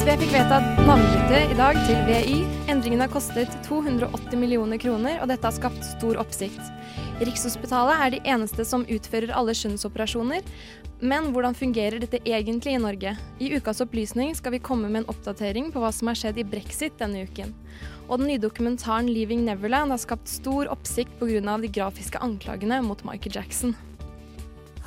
SV fikk vedtatt navnebytte i dag til VI. Endringen har kostet 280 millioner kroner, og dette har skapt stor oppsikt. Rikshospitalet er de eneste som utfører alle skjønnsoperasjoner. Men hvordan fungerer dette egentlig i Norge? I ukas opplysning skal vi komme med en oppdatering på hva som har skjedd i brexit denne uken. Og den nye dokumentaren 'Leaving Neverland' har skapt stor oppsikt pga. de grafiske anklagene mot Michael Jackson.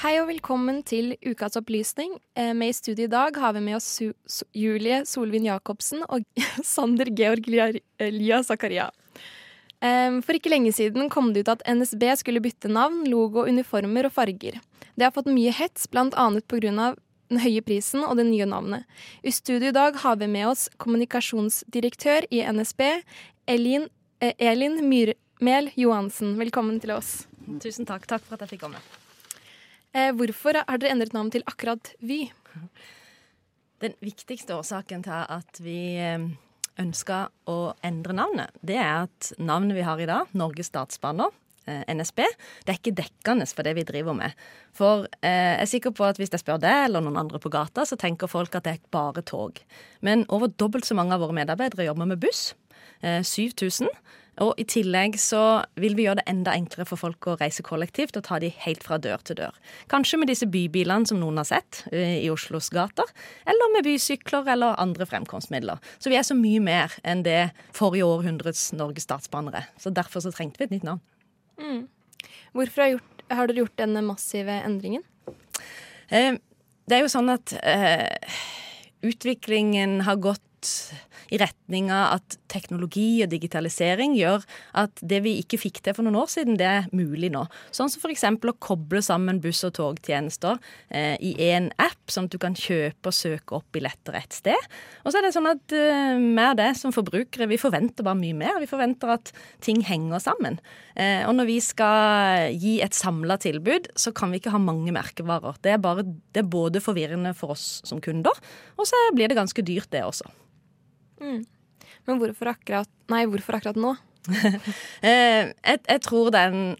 Hei og velkommen til ukas opplysning. Eh, med i studio i dag har vi med oss Julie Solvin Jacobsen og Sander Georg Lia Zakaria. For ikke lenge siden kom det ut at NSB skulle bytte navn, logo, uniformer og farger. Det har fått mye hets, bl.a. pga. den høye prisen og det nye navnet. I studio i dag har vi med oss kommunikasjonsdirektør i NSB, Elin, eh, Elin Myrmel Johansen. Velkommen til oss. Tusen takk. Takk for at jeg fikk komme. Eh, hvorfor har dere endret navn til akkurat Vy? Den viktigste årsaken til at vi eh, ønska å endre navnet, det er at navnet vi har i dag, Norges Statsbaner, eh, NSB, det er ikke dekkende for det vi driver med. For jeg er sikker på at hvis jeg spør deg eller noen andre på gata, så tenker folk at det er bare tog. Men over dobbelt så mange av våre medarbeidere jobber med buss. Eh, 7000. Og i tillegg så vil vi gjøre det enda enklere for folk å reise kollektivt og ta de helt fra dør til dør. Kanskje med disse bybilene som noen har sett eh, i Oslos gater, eller med bysykler eller andre fremkomstmidler. Så vi er så mye mer enn det forrige århundrets Norges statsbanere. Så derfor så trengte vi et nytt navn. Mm. Hvorfor har, gjort, har, dere gjort denne massive endringen? Eh, det er jo sånn at eh, utviklingen har gått i retning av at teknologi og digitalisering gjør at det vi ikke fikk til for noen år siden, det er mulig nå. Sånn som f.eks. å koble sammen buss- og togtjenester eh, i én app, sånn at du kan kjøpe og søke opp billetter et sted. Og så er det sånn at eh, mer det som forbrukere, vi forventer bare mye mer. Vi forventer at ting henger sammen. Eh, og når vi skal gi et samla tilbud, så kan vi ikke ha mange merkevarer. Det er, bare, det er både forvirrende for oss som kunder, og så blir det ganske dyrt, det også. Mm. Men hvorfor akkurat, nei, hvorfor akkurat nå? eh, jeg, jeg, tror det er en,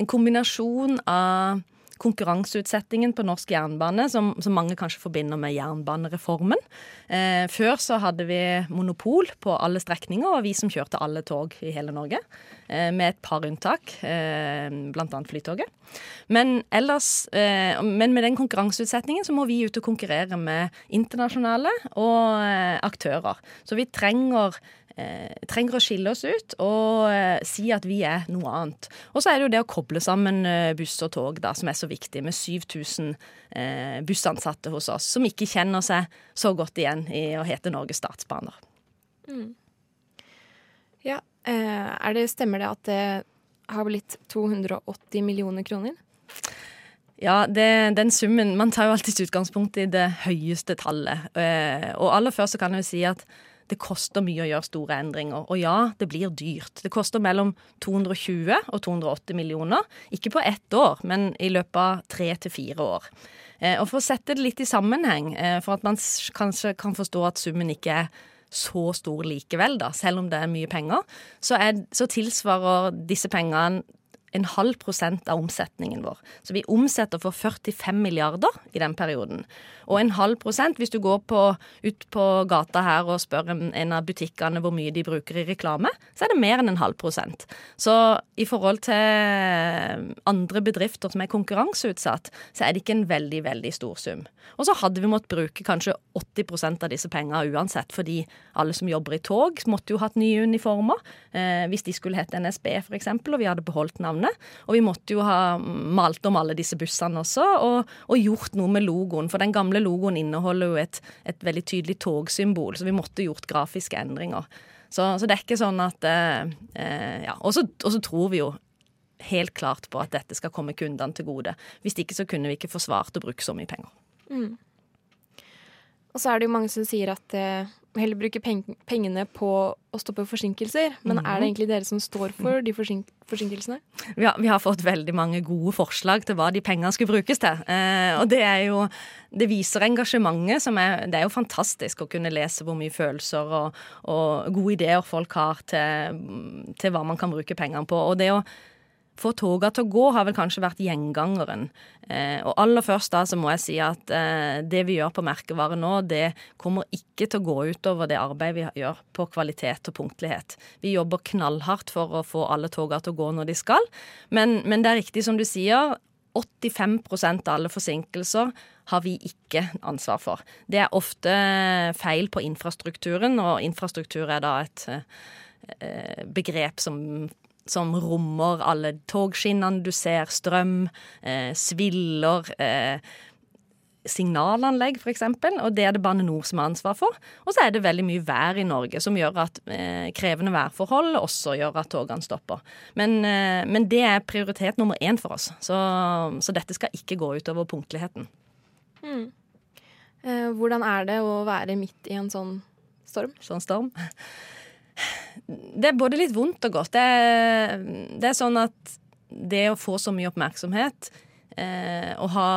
en kombinasjon av konkurranseutsettingen på norsk jernbane, som, som, mange kanskje forbinder med jernbanereformen. Eh, før så hadde vi monopol på alle strekninger, og vi som kjørte alle tog i hele Norge. Eh, med et par unntak, eh, bl.a. Flytoget. Men ellers, eh, men med den konkurranseutsettingen så må vi ut og konkurrere med internasjonale og eh, aktører. Så vi trenger trenger å skille oss ut og eh, si at vi er noe annet. Og så er det jo det å koble sammen eh, buss og tog da, som er så viktig, med 7000 eh, bussansatte hos oss som ikke kjenner seg så godt igjen i å hete Norges Statsbaner. Mm. Ja, eh, det, stemmer det at det har blitt 280 millioner kroner? Ja, det, den summen Man tar jo alltid utgangspunkt i det høyeste tallet. Eh, og aller først så kan jeg jo si at det koster mye å gjøre store endringer. Og ja, det blir dyrt. Det koster mellom 220 og 280 millioner. Ikke på ett år, men i løpet av tre til fire år. Eh, og for å sette det litt i sammenheng, eh, for at man kanskje kan forstå at summen ikke er så stor likevel, da, selv om det er mye penger, så, er, så tilsvarer disse pengene en halv prosent av omsetningen vår. Så vi omsetter for 45 milliarder i den perioden. Og en halv prosent, hvis du går på, ut på gata her og spør en, en, av butikkene hvor mye de bruker i reklame, så er det mer enn en halv prosent. Så i forhold til andre bedrifter som er konkurranseutsatt, så er det ikke en veldig, veldig stor sum. Og så hadde vi måttet bruke kanskje 80% av disse pengene uansett, fordi alle som jobber i tog, måtte jo hatt nye uniformer. Eh, hvis de skulle hett NSB, f.eks., og vi hadde beholdt navnet navnet. Og vi måtte jo ha malt om alle disse bussene også, og, og gjort noe med logoen. For den gamle logoen inneholder jo et, et veldig tydelig togsymbol, så vi måtte gjort grafiske endringer. Så, så det er ikke sånn at eh, eh Ja. Og så tror vi jo helt klart på at dette skal komme kundene til gode. Hvis ikke så kunne vi ikke forsvart å bruke så mye penger. Mm. Og så er det jo mange som sier at eh, heller bruke pen pengene på å stoppe forsinkelser. Men er det mhm. egentlig dere som står for de forsink forsinkelsene? Vi har, vi har, fått veldig mange gode forslag til hva de pengene skulle brukes til. Eh, og det er jo Det viser engasjementet som er Det er jo fantastisk å kunne lese hvor mye følelser og, og gode ideer folk har til, til hva man kan bruke pengene på. Og det å få toga til å gå har vel kanskje vært gjengangeren. Eh, og aller først da så må jeg si at eh, det vi gjør på merkevare nå, det kommer ikke til å gå utover det arbeidet vi gjør på kvalitet og punktlighet. Vi jobber knallhardt for å få alle toga til å gå når de skal. Men, men det er riktig som du sier, 85% av alle forsinkelser har vi ikke ansvar for. Det er ofte feil på infrastrukturen, og infrastruktur er da et eh, begrep som som rommer alle togskinnene du ser, strøm, eh, sviller, eh, signalanlegg f.eks., og det er det Bane NOR som har ansvar for. Og så er det veldig mye vær i Norge som gjør at eh, krevende værforhold også gjør at togene stopper. Men, eh, men det er prioritet nummer én for oss, så, så, dette skal ikke gå utover punktligheten. Mm. Eh, hvordan er det å være midt i en sånn storm? Sånn storm? Det er både litt vondt og godt. Det er, det er sånn at det å få så mye oppmerksomhet eh, og ha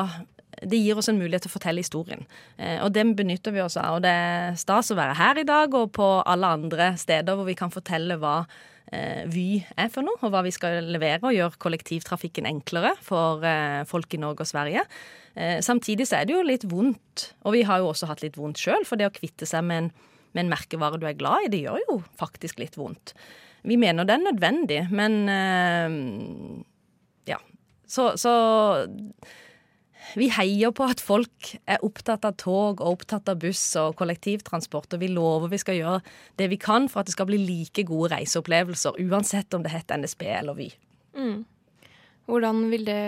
det gir oss en mulighet til å fortelle historien. Eh, og den benytter vi oss av. Og det er stas å være her i dag og på alle andre steder hvor vi kan fortelle hva eh, Vy er for noe, og hva vi skal levere og gjøre kollektivtrafikken enklere for eh, folk i Norge og Sverige. Eh, samtidig så er det jo litt vondt, og vi har jo også hatt litt vondt sjøl, for det å kvitte seg med en med en merkevare du er glad i, det gjør jo faktisk litt vondt. Vi mener det er nødvendig, men øh, ja. Så, så vi heier på at folk er opptatt av tog og opptatt av buss og kollektivtransport, og vi lover vi skal gjøre det vi kan for at det skal bli like gode reiseopplevelser, uansett om det heter NSB eller Vy. Mm. Hvordan vil det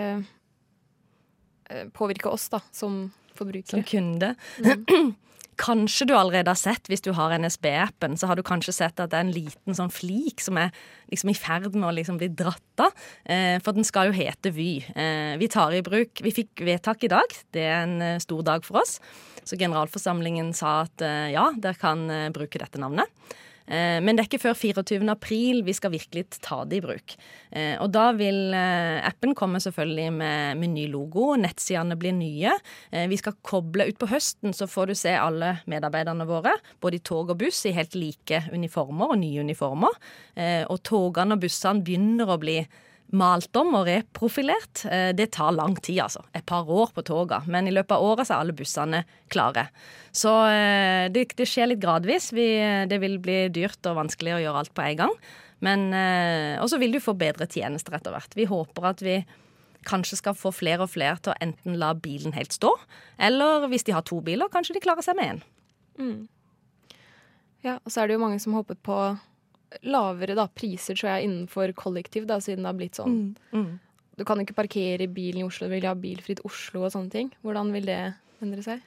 eh, påvirke oss, da, som forbrukere? Som kunde? Mm. kanskje du allerede har sett, hvis du har NSB-appen, så har du kanskje sett at det er en liten sånn flik som er liksom i ferd med å liksom bli dratt av. Eh, for den skal jo hete Vy. Eh, vi tar i bruk Vi fikk vedtak i dag. Det er en eh, stor dag for oss. Så generalforsamlingen sa at eh, ja, dere kan eh, bruke dette navnet. Eh, men det er ikke før 24. april vi skal virkelig ta det i bruk. Eh, og da vil eh, appen komme selvfølgelig med, med ny logo, nettsidene blir nye. Vi skal koble ut på høsten, så får du se alle medarbeiderne våre, både i tog og buss, i helt like uniformer og nye uniformer. Og togene og bussene begynner å bli malt om og reprofilert. Eh, det tar lang tid, altså. Et par år på toga. Men i løpet av året så er alle bussene klare. Så eh, det, det skjer litt gradvis. Vi, det vil bli dyrt og vanskelig å gjøre alt på en gang. Men eh, Og så vil du få bedre tjenester etter hvert. Vi håper at vi kanskje skal få flere og flere til å enten la bilen helt stå, eller hvis de har to biler, kanskje de klarer seg med én. Mm. Ja, og så er det jo mange som håpet på lavere da, priser tror jeg, innenfor kollektiv, da, siden det har blitt sånn. Mm. Mm. Du kan ikke parkere bilen i Oslo, du vil ha bilfritt Oslo og sånne ting. Hvordan vil det endre seg?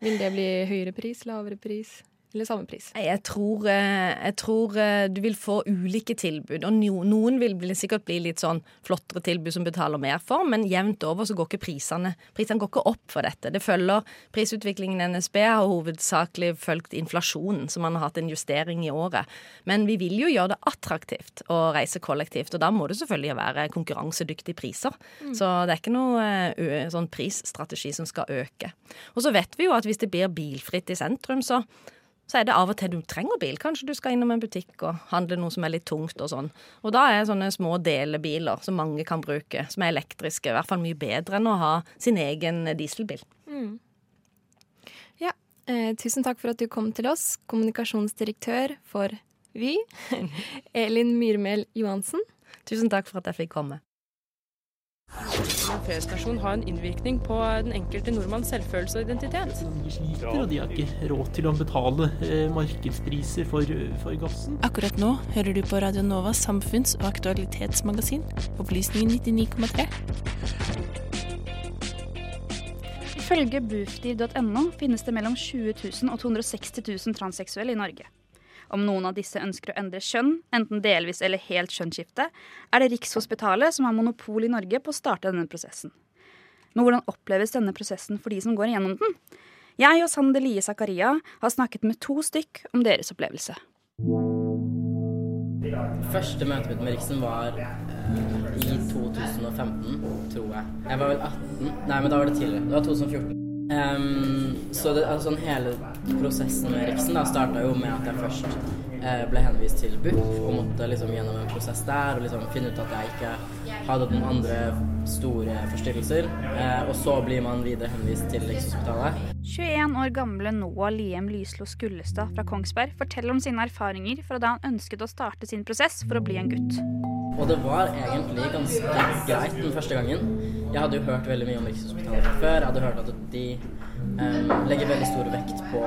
Vil det bli høyere pris, lavere pris? Eller samme pris? Jeg tror, eh, jeg tror, eh, du vil få ulike tilbud. Og noen vil sikkert bli litt sånn flottere tilbud som betaler mer for, men jevnt over så går ikke prisene Prisene går ikke opp for dette. Det følger prisutviklingen i NSB har hovedsakelig fulgt inflasjonen, så man har hatt en justering i året. Men vi vil jo gjøre det attraktivt å reise kollektivt, og da må det selvfølgelig være konkurransedyktige priser. Mm. Så det er ikke noe sånn prisstrategi som skal øke. Og så vet vi jo at hvis det blir bilfritt i sentrum, så så er det av og til du trenger bil. Kanskje du skal innom en butikk og handle noe som er litt tungt og sånn. Og da er sånne små delebiler som mange kan bruke, som er elektriske, i hvert fall mye bedre enn å ha sin egen dieselbil. Mm. Ja, eh, tusen takk for at du kom til oss, kommunikasjonsdirektør for Vy, Elin Myrmel Johansen. Tusen takk for at jeg fikk komme. En feriestasjon har en innvirkning på den enkelte nordmanns selvfølelse og identitet. De sliter, og de har ikke råd til å betale eh, markedspriser for, for gassen. Akkurat nå hører du på Radio Novas samfunns- og aktualitetsmagasin, Opplysningen 99,3. Ifølge bufdir.no finnes det mellom 20 000 og 260 000 transseksuelle i Norge. Om noen av disse ønsker å endre kjønn, enten delvis eller helt kjønnsskifte, er det Rikshospitalet som har monopol i Norge på å starte denne prosessen. Men hvordan oppleves denne prosessen for de som går igjennom den? Jeg og Sander Lie Zakaria har snakket med to stykk om deres opplevelse. Første møtet mitt med Riksen var eh, i 2015, tror jeg. Jeg var vel 18 Nei, men da var det tidligere. Det var 2014. Um, så det, altså, hele prosessen med Riksen da starta jo med at jeg først eh, ble henvist til BUP og måtte liksom gjennom en prosess der og liksom finne ut at jeg ikke hadde noen andre store forstyrrelser. Eh, og så blir man videre henvist til Rikshospitalet. 21 år gamle Noah Liem Lyslo Skullestad fra Kongsberg forteller om sine erfaringer fra da han ønsket å starte sin prosess for å bli en gutt. Og det var egentlig ganske greit den første gangen. Jeg hadde jo hørt veldig mye om Rikshospitalet før. Jeg hadde hørt at de um, legger veldig stor vekt på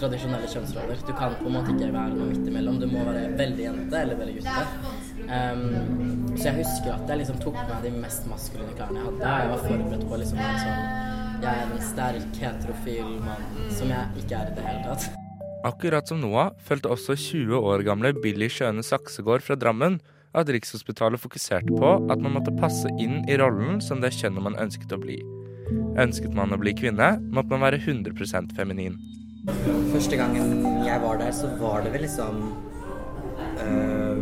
tradisjonelle kjønnsroller. Du kan på en måte ikke være noe midt imellom. Du må være veldig jente eller veldig gutte. Um, så jeg husker at jeg liksom tok på meg de mest maskuline klærne jeg hadde. Jeg var forberedt på liksom en sånn Jeg er en sterk heterofil mann som jeg ikke er i det hele tatt. Akkurat som Noah følte også 20 år gamle Billy Skjøne Saksegård fra Drammen at Rikshospitalet fokuserte på at man måtte passe inn i rollen som det kjønnet man ønsket å bli. Ønsket man å bli kvinne, måtte man være 100% feminin. Første gangen jeg var der, så var det vel liksom øh,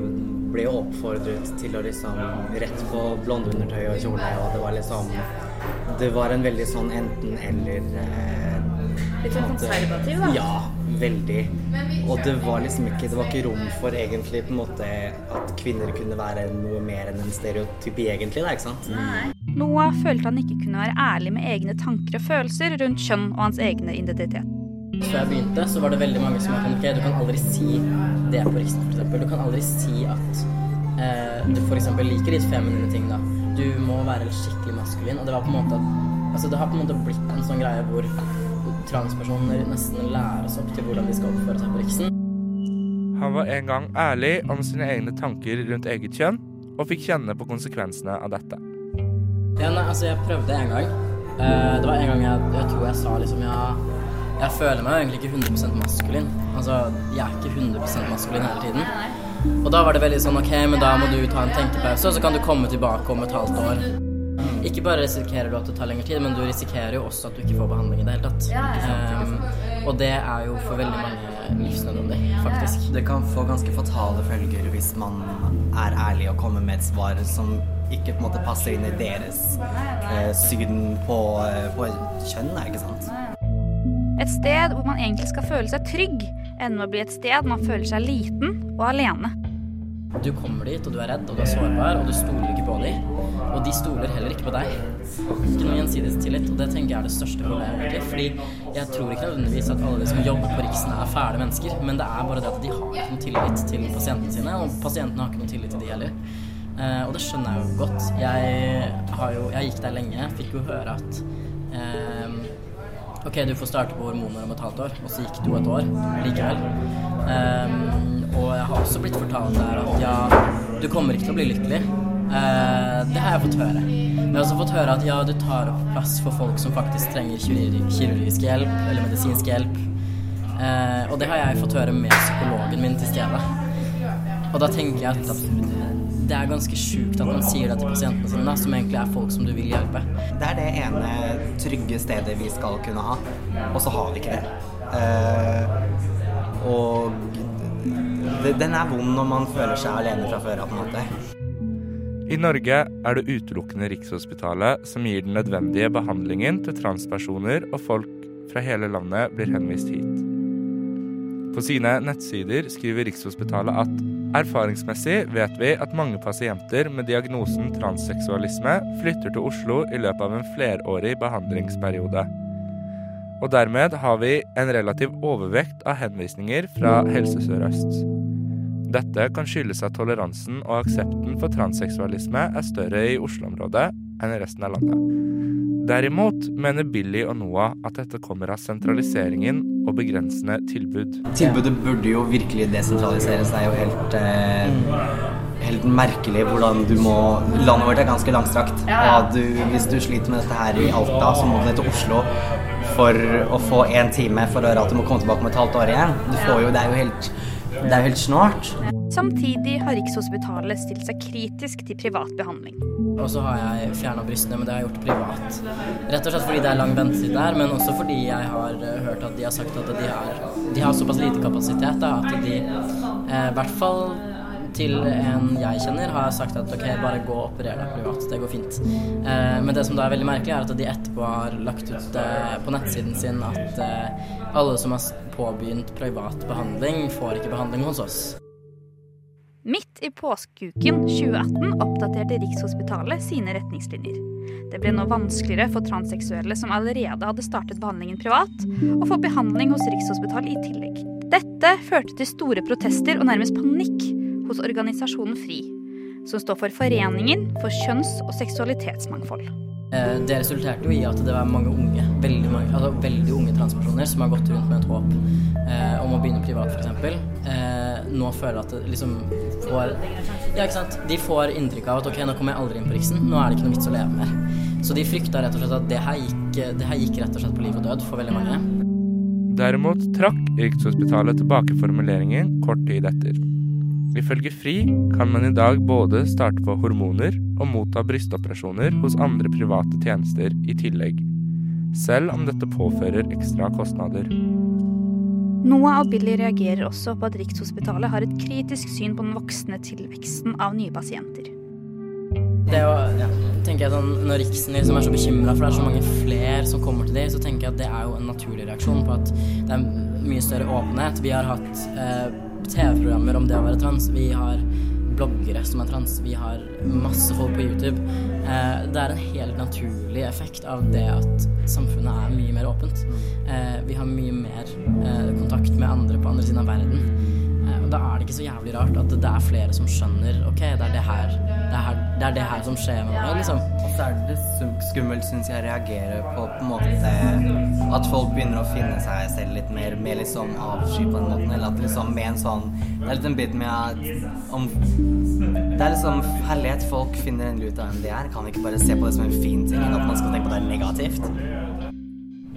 Ble jo oppfordret til å liksom Rett på blonde undertøy og kjole, og det var liksom Det var en veldig sånn enten-eller øh, Litt sånn konservativ, da? Ja, veldig. Og det var liksom ikke Det var ikke rom for egentlig på en måte at kvinner kunne være noe mer enn en stereotypi, egentlig, da, ikke sant? Nei. Noah følte han ikke kunne være ærlig med egne tanker og følelser rundt kjønn og hans egne identitet. Før jeg begynte, så var det veldig mange som sa ok, du kan aldri si det på Riksen, f.eks. Du kan aldri si at eh, du f.eks. liker litt feminine ting, da. Du må være skikkelig maskulin. Og det var på en måte Altså, det har på en måte blitt en sånn greie hvor transpersoner nesten læres opp til hvordan de skal oppføre seg på Riksen. Han var en gang ærlig om sine egne tanker rundt eget kjønn, og fikk kjenne på konsekvensene av dette. Ja, nei, altså, jeg prøvde en gang. Uh, det var en gang jeg, jeg tror jeg sa liksom ja, jeg føler meg egentlig ikke 100% maskulin. Altså, jeg er ikke 100% maskulin hele tiden. Og da var det veldig sånn OK, men da må du ta en tenkepause, og så kan du komme tilbake om et halvt år. Ikke bare risikerer du at det tar lengre tid, men du risikerer jo også at du ikke får behandling i det hele tatt. Ja, ja. Um, og det er jo for veldig mange livsnødvendig, faktisk. Det kan få ganske fatale følger hvis man er ærlig og kommer med et svar som ikke på en måte passer inn i deres eh, syn på, eh, på kjønn, ikke sant? Et sted hvor man egentlig skal føle seg trygg, ender med å bli et sted man føler seg liten og alene. Du kommer dit, og du er redd, og du er sårbar, og du stoler ikke på dem. Og de stoler heller ikke på deg. Ikke noe gjensidig tillit, og det tenker jeg er det største problemet. egentlig. Fordi jeg tror ikke nødvendigvis at alle de som jobber på Riksen er fæle mennesker, men det er bare det at de har ikke noe tillit til pasientene sine, og pasientene har ikke noe tillit til de heller. Eh, og det skjønner jeg jo godt. Jeg, har jo, jeg gikk der lenge, fikk jo høre at eh, OK, du får starte på hormoner om et halvt år, og så gikk det jo et år likevel. Um, og jeg har også blitt fortalt der at ja, du kommer ikke til å bli lykkelig. Uh, det har jeg fått høre. Jeg har også fått høre at ja, du tar opp plass for folk som faktisk trenger kirurgisk hjelp eller medisinsk hjelp. Uh, og det har jeg fått høre med psykologen min til stede. Og da tenker jeg at det er ganske sjukt at man sier det til pasientene sine, da, som egentlig er folk som du vil hjelpe. Det er det ene trygge stedet vi skal kunne ha, og så har vi ikke det. Uh, og det, den er vond når man føler seg alene fra før av, på en måte. I Norge er det utelukkende Rikshospitalet som gir den nødvendige behandlingen til transpersoner, og folk fra hele landet blir henvist hit. På På sine nettsider skriver Rikshospitalet at erfaringsmessig vet vi at mange pasienter med diagnosen transseksualisme flytter til Oslo i løpet av en flerårig behandlingsperiode. Og dermed har vi en relativ overvekt av henvisninger fra Helse Sør-Øst. Dette kan skyldes at toleransen og aksepten for transseksualisme er større i Oslo-området enn i resten av landet. Derimot mener Billy og Noah at dette kommer av sentraliseringen og begrensende tilbud. Tilbudet burde jo virkelig desentraliseres. Det er jo helt, eh, helt merkelig hvordan du må Landet vårt er ganske langstrakt. Og du, hvis du sliter med dette her i Alta, så må du ned til Oslo for å få én time for å høre at du må komme tilbake om et halvt år igjen. Du får jo, det er jo helt, det er jo helt snålt. Samtidig har Rikshospitalet stilt seg kritisk til privat behandling. Og så har jeg fjerna brystene, men det har jeg gjort privat. Rett og slett fordi det er lang ventetid der, men også fordi jeg har eh, hørt at de har sagt at de har, de har såpass lite kapasitet da, at de eh, i hvert fall til en jeg kjenner, har sagt at ok, bare gå og operer deg privat. Det går fint. Eh, men det som da er veldig merkelig, er at de etterpå har lagt ut eh, på nettsiden sin at eh, alle som har påbegynt privat behandling, får ikke behandling hos oss. Midt i påskeuken 2018 oppdaterte Rikshospitalet sine retningslinjer. Det ble nå vanskeligere for transseksuelle som allerede hadde startet behandlingen privat, å få behandling hos Rikshospitalet i tillegg. Dette førte til store protester og nærmest panikk hos organisasjonen FRI, som står for Foreningen for kjønns- og seksualitetsmangfold. Eh, Det resulterte jo i at det var mange unge, veldig, mange, altså veldig unge transpersoner som har gått rundt med et håp eh, om å begynne privat, f.eks. Eh, nå føler at det liksom får Ja, ikke sant. De får inntrykk av at ok, nå kommer jeg aldri inn på Riksen, nå er det ikke noe vits å leve mer. Så de frykta rett og slett at det her gikk, det her gikk rett og slett på liv og død for veldig mange. Derimot trakk Rikshospitalet tilbake formuleringen kort tid etter. Ifølge FRI kan man i dag både starte på hormoner og motta brystoperasjoner hos andre private tjenester i tillegg, selv om dette påfører ekstra kostnader. Noah og Billy reagerer også på at Rikshospitalet har et kritisk syn på den voksende tilveksten av nye pasienter. Det å, ja, tenker jeg sånn, Når Riksen liksom er så bekymra for det er så mange flere som kommer til dem, så tenker jeg at det er jo en naturlig reaksjon på at det er mye større åpenhet. Vi har hatt eh, TV-programmer om det å være trans. Vi har bloggere som er trans. Vi har masse folk på YouTube. Eh, det er en helt naturlig effekt av det at samfunnet er mye mer åpent. Eh, vi har mye mer eh, kontakt med andre på andre siden av verden. Da er det ikke så jævlig rart at det er flere som skjønner ok, det er det her, det er, her- det, er det her som skjer med meg, liksom. Og så er det litt skummelt, syns jeg, reagerer på på en måte at folk begynner å finne seg selv litt mer med litt sånn avsky på den måten. Eller at liksom med en sånn Det er litt en bit med at om Det er liksom herlighet. Folk finner endelig ut av hvem de er. Kan vi ikke bare se på det som en fin ting, enn at man skal tenke på det negativt?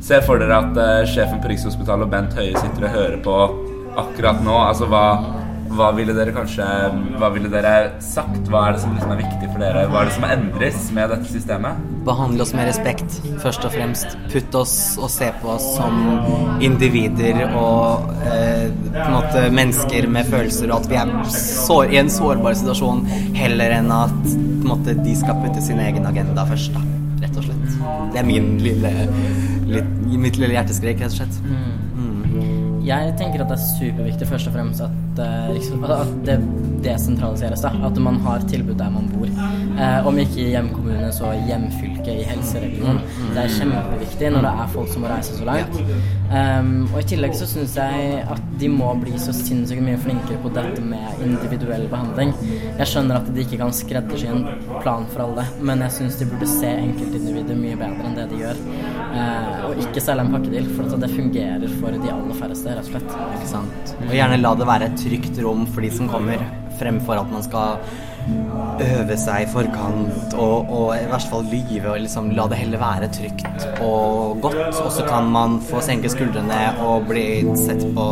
Se for dere at uh, sjefen på Rikshospitalet og Bent Høie sitter og hører på akkurat nå. Altså, hva, hva ville dere kanskje Hva ville dere sagt? Hva er det som liksom er viktig for dere? Hva er det som endres med dette systemet? Behandle oss med respekt, først og fremst. Putt oss og se på oss som individer og eh, på en måte mennesker med følelser, og at vi er sår, i en sårbar situasjon, heller enn at på en måte, de skal putte sin egen agenda først, da. Rett og slett. Det er min lille, litt, mitt lille hjerteskrik, rett og slett. Jeg tenker at det er superviktig først og fremst at, eh, at det desentraliseres. da, At man har tilbud der man bor. Eh, om ikke i hjemkommune, så i hjemfylke, i helseregionen. Det er kjempeviktig når det er folk som må reise så langt. Um, og i tillegg så syns jeg at de må bli så sinnssykt mye flinkere på dette med individuell behandling. Jeg skjønner at de ikke kan skreddersy en plan for alle, men jeg syns de burde se enkeltindivider mye bedre enn det de gjør. Uh, og ikke selge en pakkedeal, for det fungerer for de aller færreste, rett og slett. Ikke sant. Og gjerne la det være et trygt rom for de som kommer, fremfor at man skal øve seg i forkant og, og i hvert fall lyve og liksom la det heller være trygt og godt. Og så kan man få senke skuldrene og bli sett på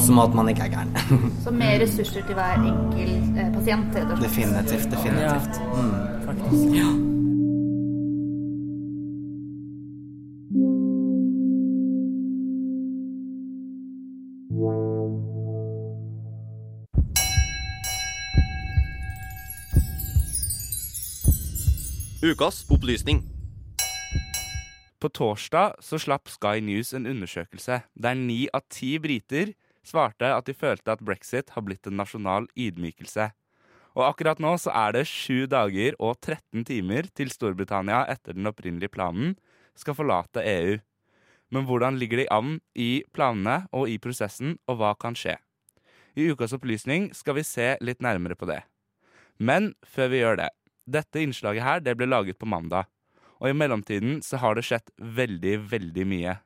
som at man ikke er gæren. Så mer ressurser til hver enkelt eh, pasient, definitivt. Definitivt. Mm. Faktisk. Ja. Ukas opplysning. På torsdag så slapp Sky News en undersøkelse der ni av ti briter svarte at de følte at brexit har blitt en nasjonal ydmykelse. Og akkurat nå så er det sju dager og 13 timer til Storbritannia etter den opprinnelige planen skal forlate EU. Men hvordan ligger de an i planene og i prosessen, og hva kan skje? I ukas opplysning skal vi se litt nærmere på det. Men før vi gjør det Dette innslaget her, det ble laget på mandag. Og i mellomtiden så har det skjedd veldig, veldig mye.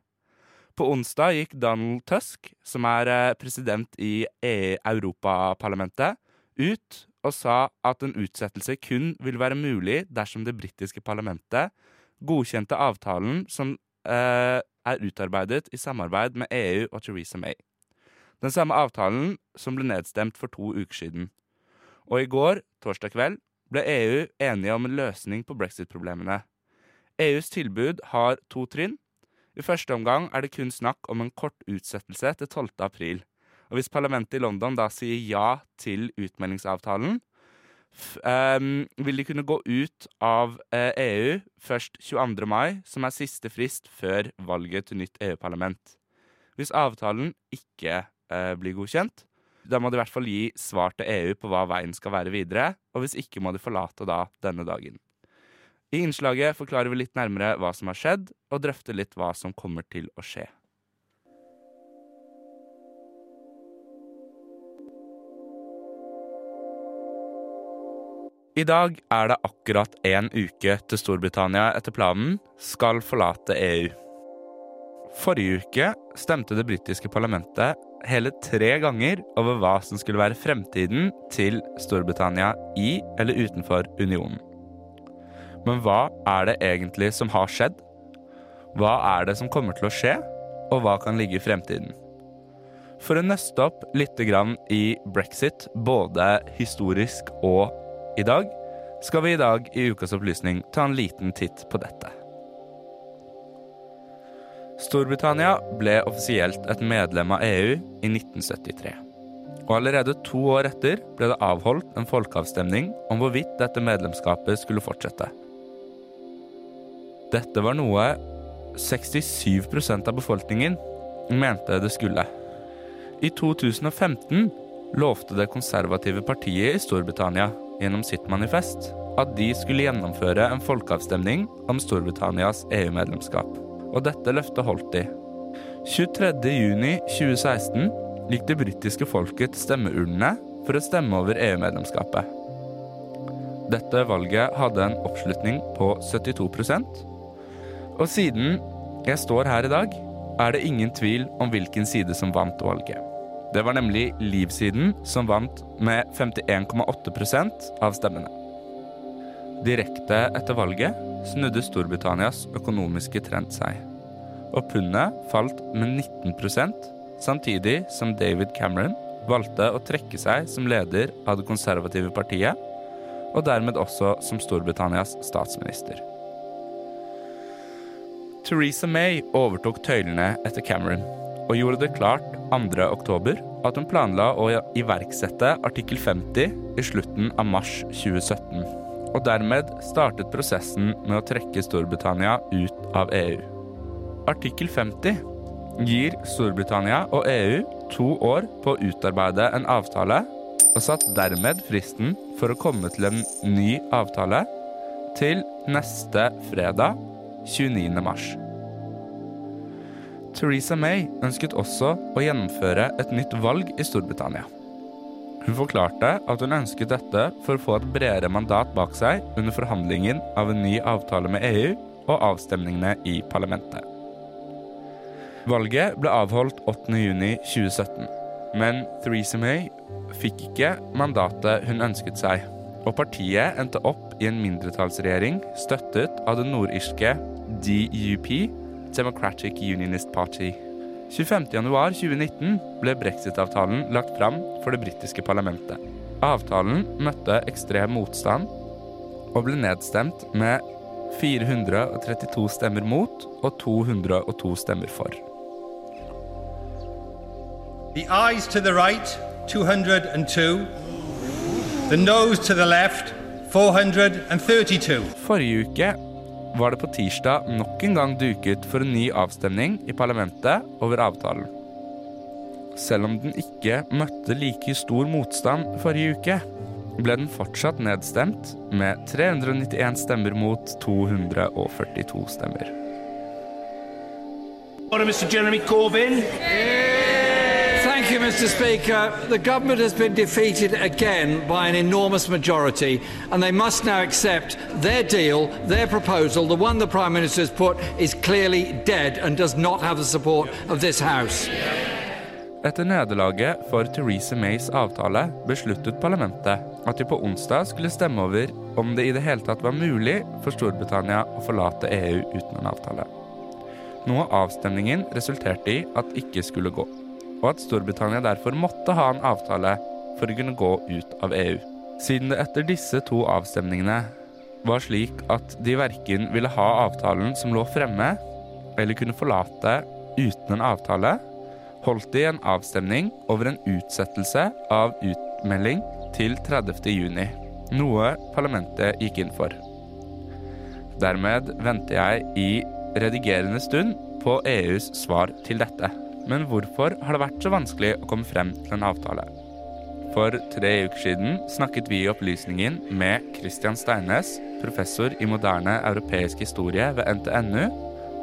På onsdag gikk Donald Tusk, som er eh, president i E- Europaparlamentet, ut og sa at en utsettelse kun vil være mulig dersom det britiske parlamentet godkjente avtalen som eh, er utarbeidet i samarbeid med EU og Theresa May. Den samme avtalen som ble nedstemt for to uker siden. Og i går, torsdag kveld, ble EU enige om en løsning på brexit-problemene. EUs tilbud har to trinn. I første omgang er det kun snakk om en kort utsettelse til 12. april. Hvis parlamentet i London da sier ja til utmeldingsavtalen, ehm, vil de kunne gå ut av uh, EU først 22. mai, som er siste frist før valget til nytt EU-parlament. Hvis avtalen ikke uh, blir godkjent, da må de i hvert fall gi svar til EU på hva veien skal være videre, og hvis ikke må de forlate da denne dagen. I innslaget forklarer vi litt nærmere hva som har skjedd, og drøfter litt hva som kommer til å skje. I dag er det akkurat én uke til Storbritannia etter planen skal forlate EU. Forrige uke stemte det britiske parlamentet hele tre ganger over hva som skulle være fremtiden til Storbritannia i eller utenfor unionen. Men hva er det egentlig som har skjedd? Hva er det som kommer til å skje, og hva kan ligge i fremtiden? For å nøste opp litt i brexit, både historisk og i dag, skal vi i dag i Ukas opplysning ta en liten titt på dette. Storbritannia ble offisielt et medlem av EU i 1973. Og allerede to år etter ble det avholdt en folkeavstemning om hvorvidt dette medlemskapet skulle fortsette. Dette var noe 67% av befolkningen mente det skulle. I 2015 lovte det konservative partiet i Storbritannia gjennom sitt manifest at de skulle gjennomføre en folkeavstemning om Storbritannias EU-medlemskap. Og dette løftet holdt de. 23.6.2016 gikk det britiske folket til stemmeurnene for å stemme over EU-medlemskapet. Dette valget hadde en oppslutning på 72% Og siden jeg står her i dag, er det ingen tvil om hvilken side som vant valget. Det var nemlig Liv-siden som vant med 51,8% av stemmene. Direkte etter valget snudde Storbritannias økonomiske trend seg. Og pundet falt med 19% samtidig som David Cameron valgte å trekke seg som leder av det konservative partiet, og dermed også som Storbritannias statsminister. Theresa May overtok tøylene etter Cameron og gjorde det klart 2. oktober at hun planla å iverksette artikkel 50 i slutten av mars 2017. Og dermed startet prosessen med å trekke Storbritannia ut av EU. Artikkel 50 gir Storbritannia og EU to år på å utarbeide en avtale, og satt dermed fristen for å komme til en ny avtale til neste fredag, 29. mars. Theresa May ønsket også å gjennomføre et nytt valg i Storbritannia. Hun forklarte at hun ønsket dette for å få et bredere mandat bak seg under forhandlingen av en ny avtale med EU og avstemningene i parlamentet. Valget ble avholdt 8.6.2017, men Theresa May fikk ikke mandatet hun ønsket seg, og partiet endte opp i en mindretallsregjering støttet av det nordirske DUP, Democratic Unionist Party. 25.1.2019 ble brexit-avtalen lagt fram for det britiske parlamentet. Avtalen møtte ekstrem motstand og ble nedstemt med 432 stemmer mot og 202 stemmer for. The eyes to the right, 202. The nose to the left, 432. Forrige uke var det på tirsdag nok en gang duket for en ny avstemning i parlamentet over avtalen. selv om den ikke møtte like stor motstand forrige uke, ble den fortsatt nedstemt med 391 stemmer mot 242 stemmer. Mr. Jeremy Corbyn. Thank you, Mr. Speaker. The government has been defeated again by an enormous majority, and they must now accept their deal, their proposal, the one the Prime Minister has put, is clearly dead and does not have the support of this House. Etter nederlaget for Theresa Mays avtale besluttet parlamentet at de på onsdag skulle stemme over om det i det hele tatt var mulig for Storbritannia å forlate EU uten en avtale. Noe avstemningen resulterte i at ikke skulle gå, og at Storbritannia derfor måtte ha en avtale for å kunne gå ut av EU. Siden det etter disse to avstemningene var slik at de verken ville ha avtalen som lå fremme, eller kunne forlate uten en avtale, holdt de en avstemning over en utsettelse av utmelding til 30. juni, noe parlamentet gikk inn for. Dermed venter jeg i redigerende stund på EUs svar til dette. Men hvorfor har det vært så vanskelig å komme frem til en avtale? For tre uker siden snakket vi i Opplysningen med Christian Steines, professor i moderne europeisk historie ved NTNU,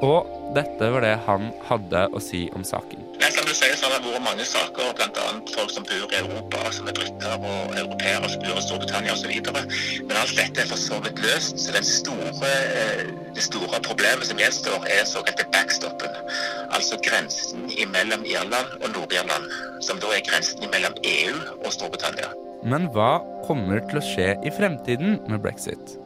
og dette var det han hadde å si om saken. Nei, som du sier, så har det vært mange saker, bl.a. folk som bor i Europa, som er briter og europeere som bor i Storbritannia osv. Men alt dette er for så vidt løst. Så store, eh, det store problemet som gjenstår, er såkalte backstoppen. Altså grensen mellom Irland og Nord-Irland, som da er grensen mellom EU og Storbritannia. Men hva kommer til å skje i fremtiden med brexit?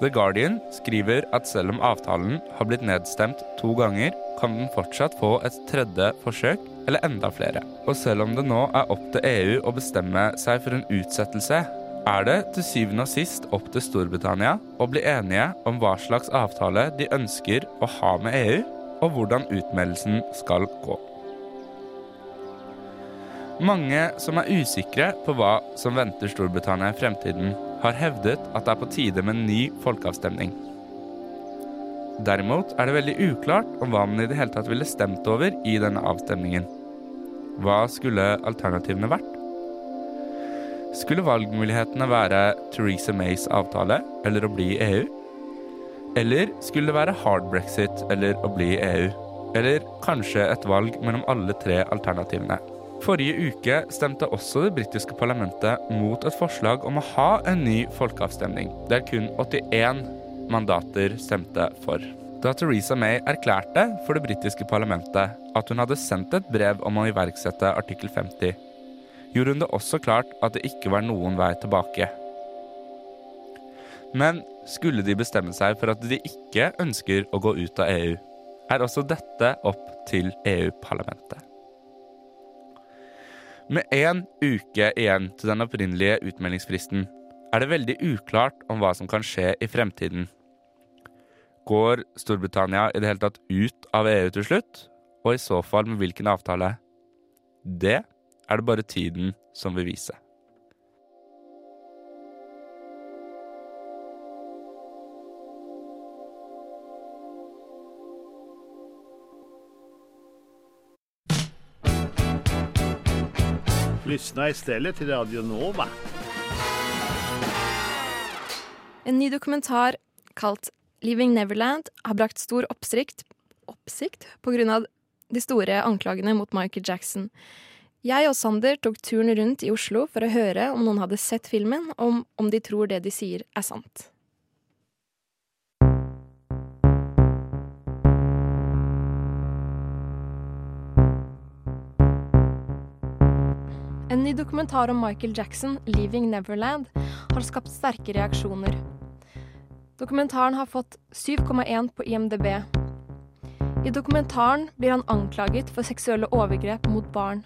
The Guardian skriver at selv om avtalen har blitt nedstemt to ganger, kan den fortsatt få et tredje forsøk, eller enda flere. Og selv om det nå er opp til EU å bestemme seg for en utsettelse, er det til syvende og sist opp til Storbritannia å bli enige om hva slags avtale de ønsker å ha med EU, og hvordan utmeldelsen skal gå. Mange som er usikre på hva som venter Storbritannia i fremtiden, har hevdet at det er på tide med en ny folkeavstemning. Derimot er det veldig uklart om hva man i det hele tatt ville stemt over i denne avstemningen. Hva skulle alternativene vært? Skulle valgmulighetene være Theresa Mays avtale eller å bli i EU? Eller skulle det være hard brexit eller å bli i EU? Eller kanskje et valg mellom alle tre alternativene? Forrige uke stemte også det britiske parlamentet mot et forslag om å ha en ny folkeavstemning, der kun 81 mandater stemte for. Da Theresa May erklærte for det britiske parlamentet at hun hadde sendt et brev om å iverksette artikkel 50, gjorde hun det også klart at det ikke var noen vei tilbake. Men skulle de bestemme seg for at de ikke ønsker å gå ut av EU, er også dette opp til EU-parlamentet. Med én uke igjen til den opprinnelige utmeldingsfristen er det veldig uklart om hva som kan skje i fremtiden. Går Storbritannia i det hele tatt ut av EU til slutt, og i så fall med hvilken avtale? Det er det bare tiden som vil vise. Lyssna istället till Radio Nova. En ny dokumentar kalt 'Leaving Neverland' har brakt stor oppsikt, oppsikt pga. de store anklagene mot Michael Jackson. Jeg og Sander tok turen rundt i Oslo for å høre om noen hadde sett filmen, om, om de tror det de sier er sant. En ny dokumentar om Michael Jackson, 'Leaving Neverland', har skapt sterke reaksjoner. Dokumentaren har fått 7,1 på IMDb. I dokumentaren blir han anklaget for seksuelle overgrep mot barn.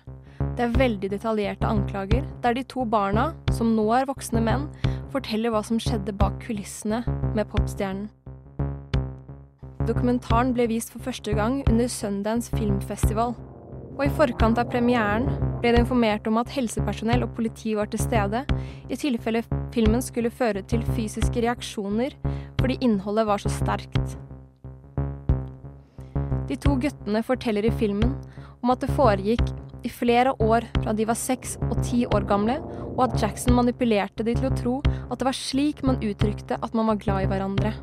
Det er veldig detaljerte anklager, der de to barna, som nå er voksne menn, forteller hva som skjedde bak kulissene med popstjernen. Dokumentaren ble vist for første gang under Sundance filmfestival. Og i forkant av premieren ble det informert om at helsepersonell og politi var til stede, i tilfelle filmen skulle føre til fysiske reaksjoner fordi innholdet var så sterkt. De to guttene forteller i filmen om at det foregikk i flere år fra de var seks og ti år gamle, og at Jackson manipulerte de til å tro at det var slik man uttrykte at man var glad i hverandre.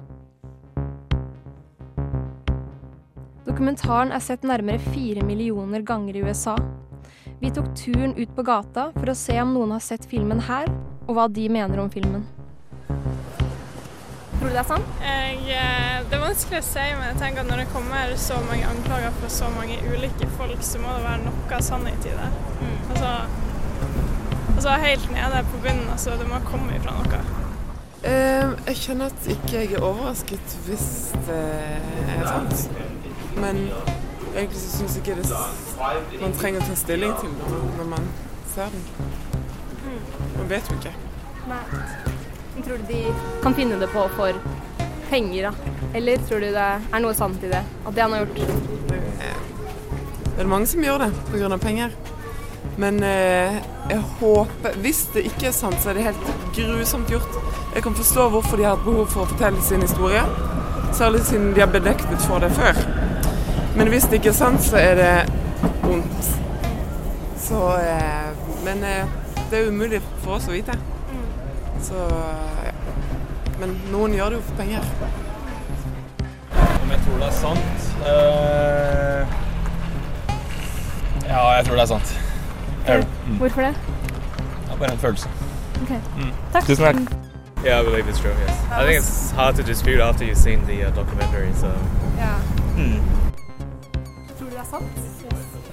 Dokumentaren er sett nærmere fire millioner ganger i USA. Vi tok turen ut på gata for å se om noen har sett filmen her, og hva de mener om filmen. Tror du det er sant? Jeg, eh, det er vanskelig å si, men jeg tenker at når det kommer så mange anklager fra så mange ulike folk, så må det være noe sannhet i det. Altså, altså helt nede på bunnen, altså det må komme ifra noe. Eh, jeg kjenner at ikke jeg er overrasket hvis det er sant. Men egentlig så syns jeg ikke det man trenger å ta stilling til det når man ser den. Man vet jo ikke. Nei. Men tror du de kan finne det på for penger, da? Eller tror du det er noe sant i det? At det han har gjort? Det er mange som gjør det pga. penger. Men eh, jeg håper Hvis det ikke er sant, så er det helt grusomt gjort. Jeg kan forstå hvorfor de har hatt behov for å fortelle sin historie. Særlig siden de har bedektet for det før. Men hvis det ikke er sant, så er det vondt. Så eh, Men eh, det er umulig for oss å vite. Så ja. Men noen gjør det jo for penger. Om jeg tror det er sant? Eh, ja, jeg tror det er sant. Jeg gjør det. Mm. Hvorfor det? Det er bare en følelse. Ok. Mm. Takk. Tusen takk. Yeah, I believe it's true. Yes, I think it's hard to dispute after you've seen the uh, documentary. So, yeah. Hmm.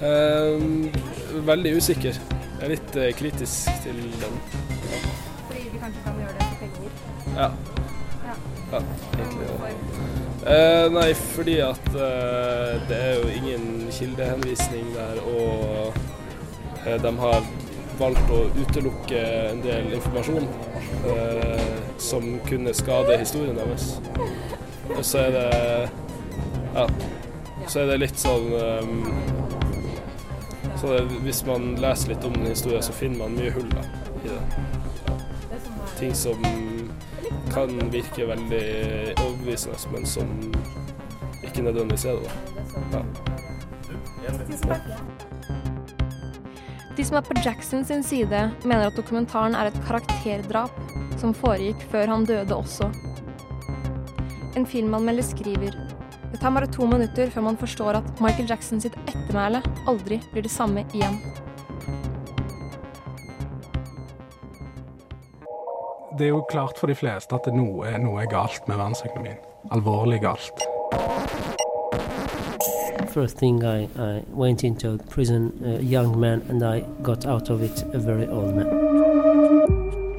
Eh, veldig usikker. Jeg er litt eh, kritisk til den. Fordi vi kanskje kan gjøre det for penger? Ja. Ja. ja egentlig. Ja. Eh, nei, fordi at eh, det er jo ingen kildehenvisning der, og eh, de har valgt å utelukke en del informasjon eh, som kunne skade historien deres. Og så er det Ja. Så er det litt sånn ehm, så det, Hvis man leser litt om den historien, så finner man mye hull da, i det. Ting som kan virke veldig overbevisende, men som ikke nødvendigvis er det. da. Ja. De som er på Jackson sin side, mener at dokumentaren er et karakterdrap som foregikk før han døde også. En filmanmelder skriver det tar bare to minutter før man forstår at Michael Jackson sitt ettermæle aldri blir det samme igjen. Det er jo klart for de fleste at det noe, noe er galt med verdensøkonomien. Alvorlig galt. First thing I, I went into prison a young man and I got out of it a very old man.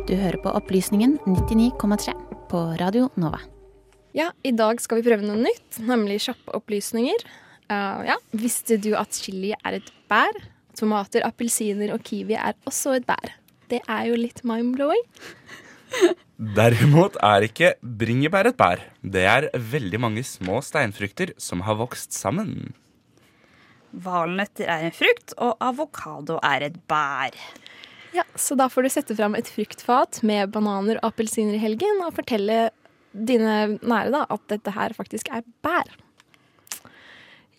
Du hører på Opplysningen 99,3 på Radio Nova. Ja, i dag skal vi prøve noe nytt, nemlig kjappe opplysninger. Uh, ja, Visste du at chili er et bær? Tomater, appelsiner og kiwi er også et bær. Det er jo litt mind-blowing. Derimot er ikke bringebær et bær. Det er veldig mange små steinfrukter som har vokst sammen. Valnøtter er en frukt, og avokado er et bær. Ja, Så da får du sette fram et fruktfat med bananer og appelsiner i helgen og fortelle dine nære da, at dette her faktisk er bær.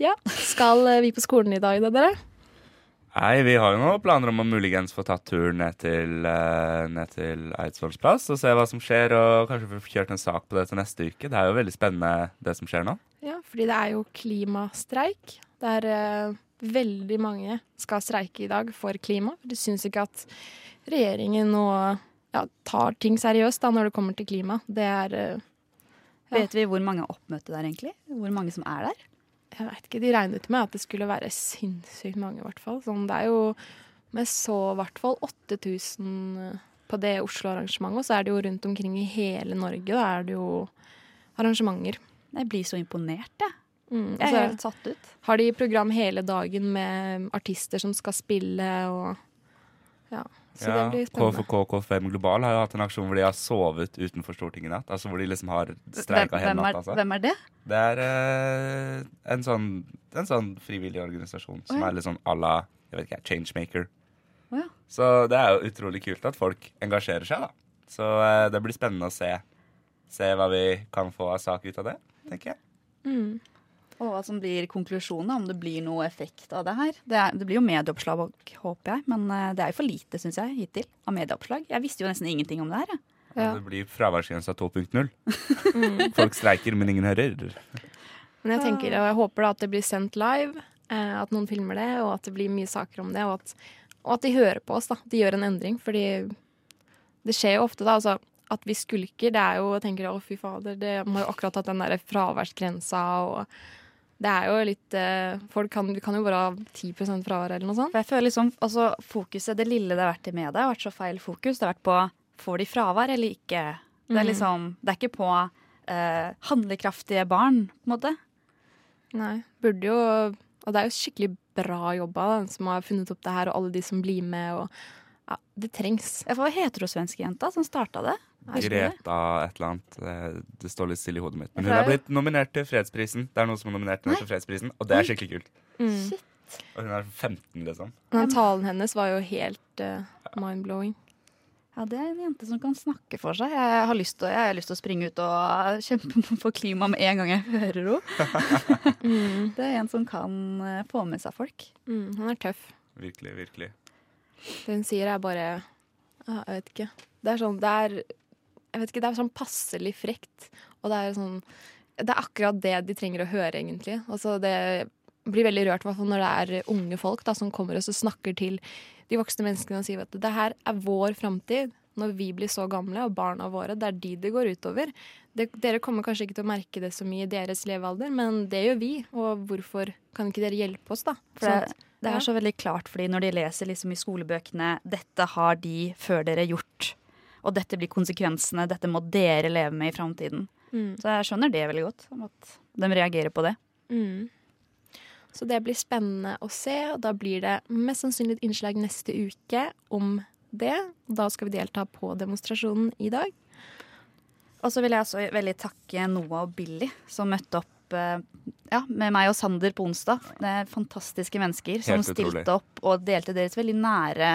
Ja, skal vi på skolen i dag da, dere? Nei, vi har jo noen planer om å muligens få tatt turen ned til, eh, ned til Eidsvolls plass og se hva som skjer, og kanskje få kjørt en sak på det til neste uke. Det er jo veldig spennende, det som skjer nå. Ja, fordi det er jo klimastreik. Der uh, veldig mange skal streike i dag for klima. De syns ikke at regjeringen nå ja, tar ting seriøst da, når det kommer til klima. Det er eh, ja. Vet vi hvor mange oppmøtte er, egentlig? Hvor mange som er der? Jeg vet ikke, De regnet med at det skulle være sinnssykt mange, i hvert fall. Sånn, det er jo med så i hvert fall 8000 på det Oslo-arrangementet, og så er det jo rundt omkring i hele Norge. Da er det jo arrangementer. Jeg blir så imponert, jeg. Mm, Jeg er helt satt ut. Har de program hele dagen med artister som skal spille og Ja. Så det blir spennende. KFK KFM Global har jo hatt en aksjon hvor de har sovet utenfor Stortinget i natt. Altså hvor de liksom har streika hele natta. Altså. hvem er det? Det er eh, en, sånn, en sånn frivillig organisasjon som oh, ja. er litt sånn à la jeg vet ikke, changemaker. Oh, ja. Så det er jo utrolig kult at folk engasjerer seg, da. Så eh, det blir spennende å se, se hva vi kan få av sak ut av det, tenker jeg. Mm. Og hva som blir konklusjonen, om det blir noe effekt av det her. Det, er, det blir jo medieoppslag, håper jeg, men eh, det er jo for lite, syns jeg, hittil, av medieoppslag. Jeg visste jo nesten ingenting om det her, jeg. Det blir fraværsgrensa 2.0. Folk streiker, men ingen hører. Men jeg tenker, og jeg håper da at det blir sendt live, eh, at noen filmer det, og at det blir mye saker om det, og at, og at de hører på oss, da. De gjør en endring, fordi det skjer jo ofte, da. altså at vi skulker, det er jo Jeg tenker å, fy fader, det må jo akkurat hatt den der fraværsgrensa og Det er jo litt eh, Folk kan, kan jo bare ha 10 fravær eller noe sånt. For jeg føler liksom, altså fokuset, Det lille det har vært i media, har vært så feil fokus. Det har vært på får de fravær eller ikke. Det er Mhm. liksom, det er ikke på eh, handlekraftige barn, på en måte. Nei. Burde jo Og det er jo skikkelig bra jobba, da, som har funnet opp det her, og alle de som blir med, og ja, det trengs. Jeg får hun svenskejenta som starta det. Greta et eller annet. Det, det står litt stille i hodet mitt. Men hun er blitt nominert til fredsprisen. Det er noen som har nominert henne til fredsprisen, og det er skikkelig kult. Mm. Og hun er 15, liksom. Men talen hennes var jo helt uh, mind-blowing. Ja, det er en jente som kan snakke for seg. Jeg har lyst til, å- har lyst til å springe ut og kjempe for klima med en gang jeg hører henne. Det er en som kan eh, få med seg folk. Mm, han er tøff. Virkelig, virkelig. Det hun sier er bare Jeg vet ikke. Det er sånn Det er Jeg vet ikke, det er sånn passelig frekt. Og det er sånn Det er akkurat det de trenger å høre, egentlig. Altså det blir veldig rørt, når det er unge folk da, som kommer og så snakker til de voksne menneskene og sier at det her er vår framtid. Når vi blir så gamle, og barna våre, det er de det går utover. Det, dere kommer kanskje ikke til å merke det så mye i deres levealder, men det gjør vi. Og hvorfor kan ikke dere hjelpe oss, da? For Sånn det, det er så veldig klart, fordi når de leser liksom i skolebøkene 'Dette har de før dere gjort', og dette blir konsekvensene, dette må dere leve med i framtiden. Mm. Så jeg skjønner det veldig godt, at de reagerer på det. Mm. Så det blir spennende å se, og da blir det mest sannsynlig et innslag neste uke om det. Da skal vi delta på demonstrasjonen i dag. Og så vil jeg også veldig takke Noah og Billy, som møtte opp eh, ja, med meg og Sander på onsdag. Det er fantastiske mennesker som utrolig. stilte opp og delte deres veldig nære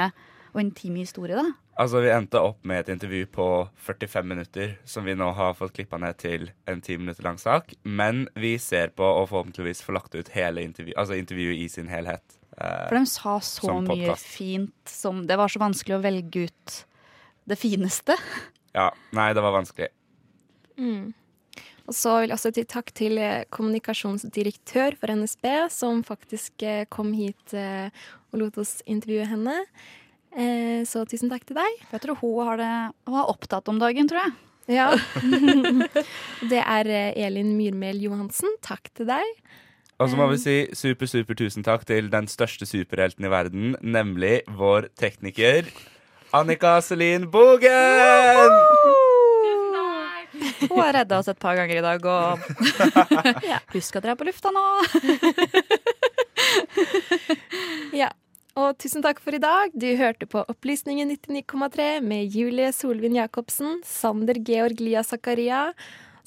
og intime historie. da. Altså, Vi endte opp med et intervju på 45 minutter, som vi nå har fått klippa ned til en 10 minutter lang sak. Men vi ser på og forhåpentligvis får lagt ut hele intervju, altså intervjuet i sin helhet. eh, For de sa så mye fint som Det var så vanskelig å velge ut det fineste. Ja, Nei, det var vanskelig. Mm. Og så vil jeg også si takk til eh, kommunikasjonsdirektør for NSB, som faktisk eh, kom hit eh, og lot oss intervjue henne. Eh, Så tusen takk til deg. Jeg tror hun har det Hun er opptatt om dagen, tror jeg. Ja. Det er eh, Elin Myrmel Johansen. Takk til deg. Og så må vi si super, super tusen takk til den største superhelten i verden, nemlig vår tekniker Annika Selin Bogen! Hun har redda oss et par ganger i dag, og husk at dere er på lufta nå. Ja. Og tusen takk for i dag. Du hørte på Opplysningen 99,3 med Julie Solvin Jacobsen, Sander Georg Lia Zakaria,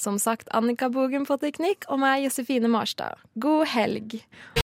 som sagt Annika Bogen på teknikk og meg, Josefine Marstad. God helg.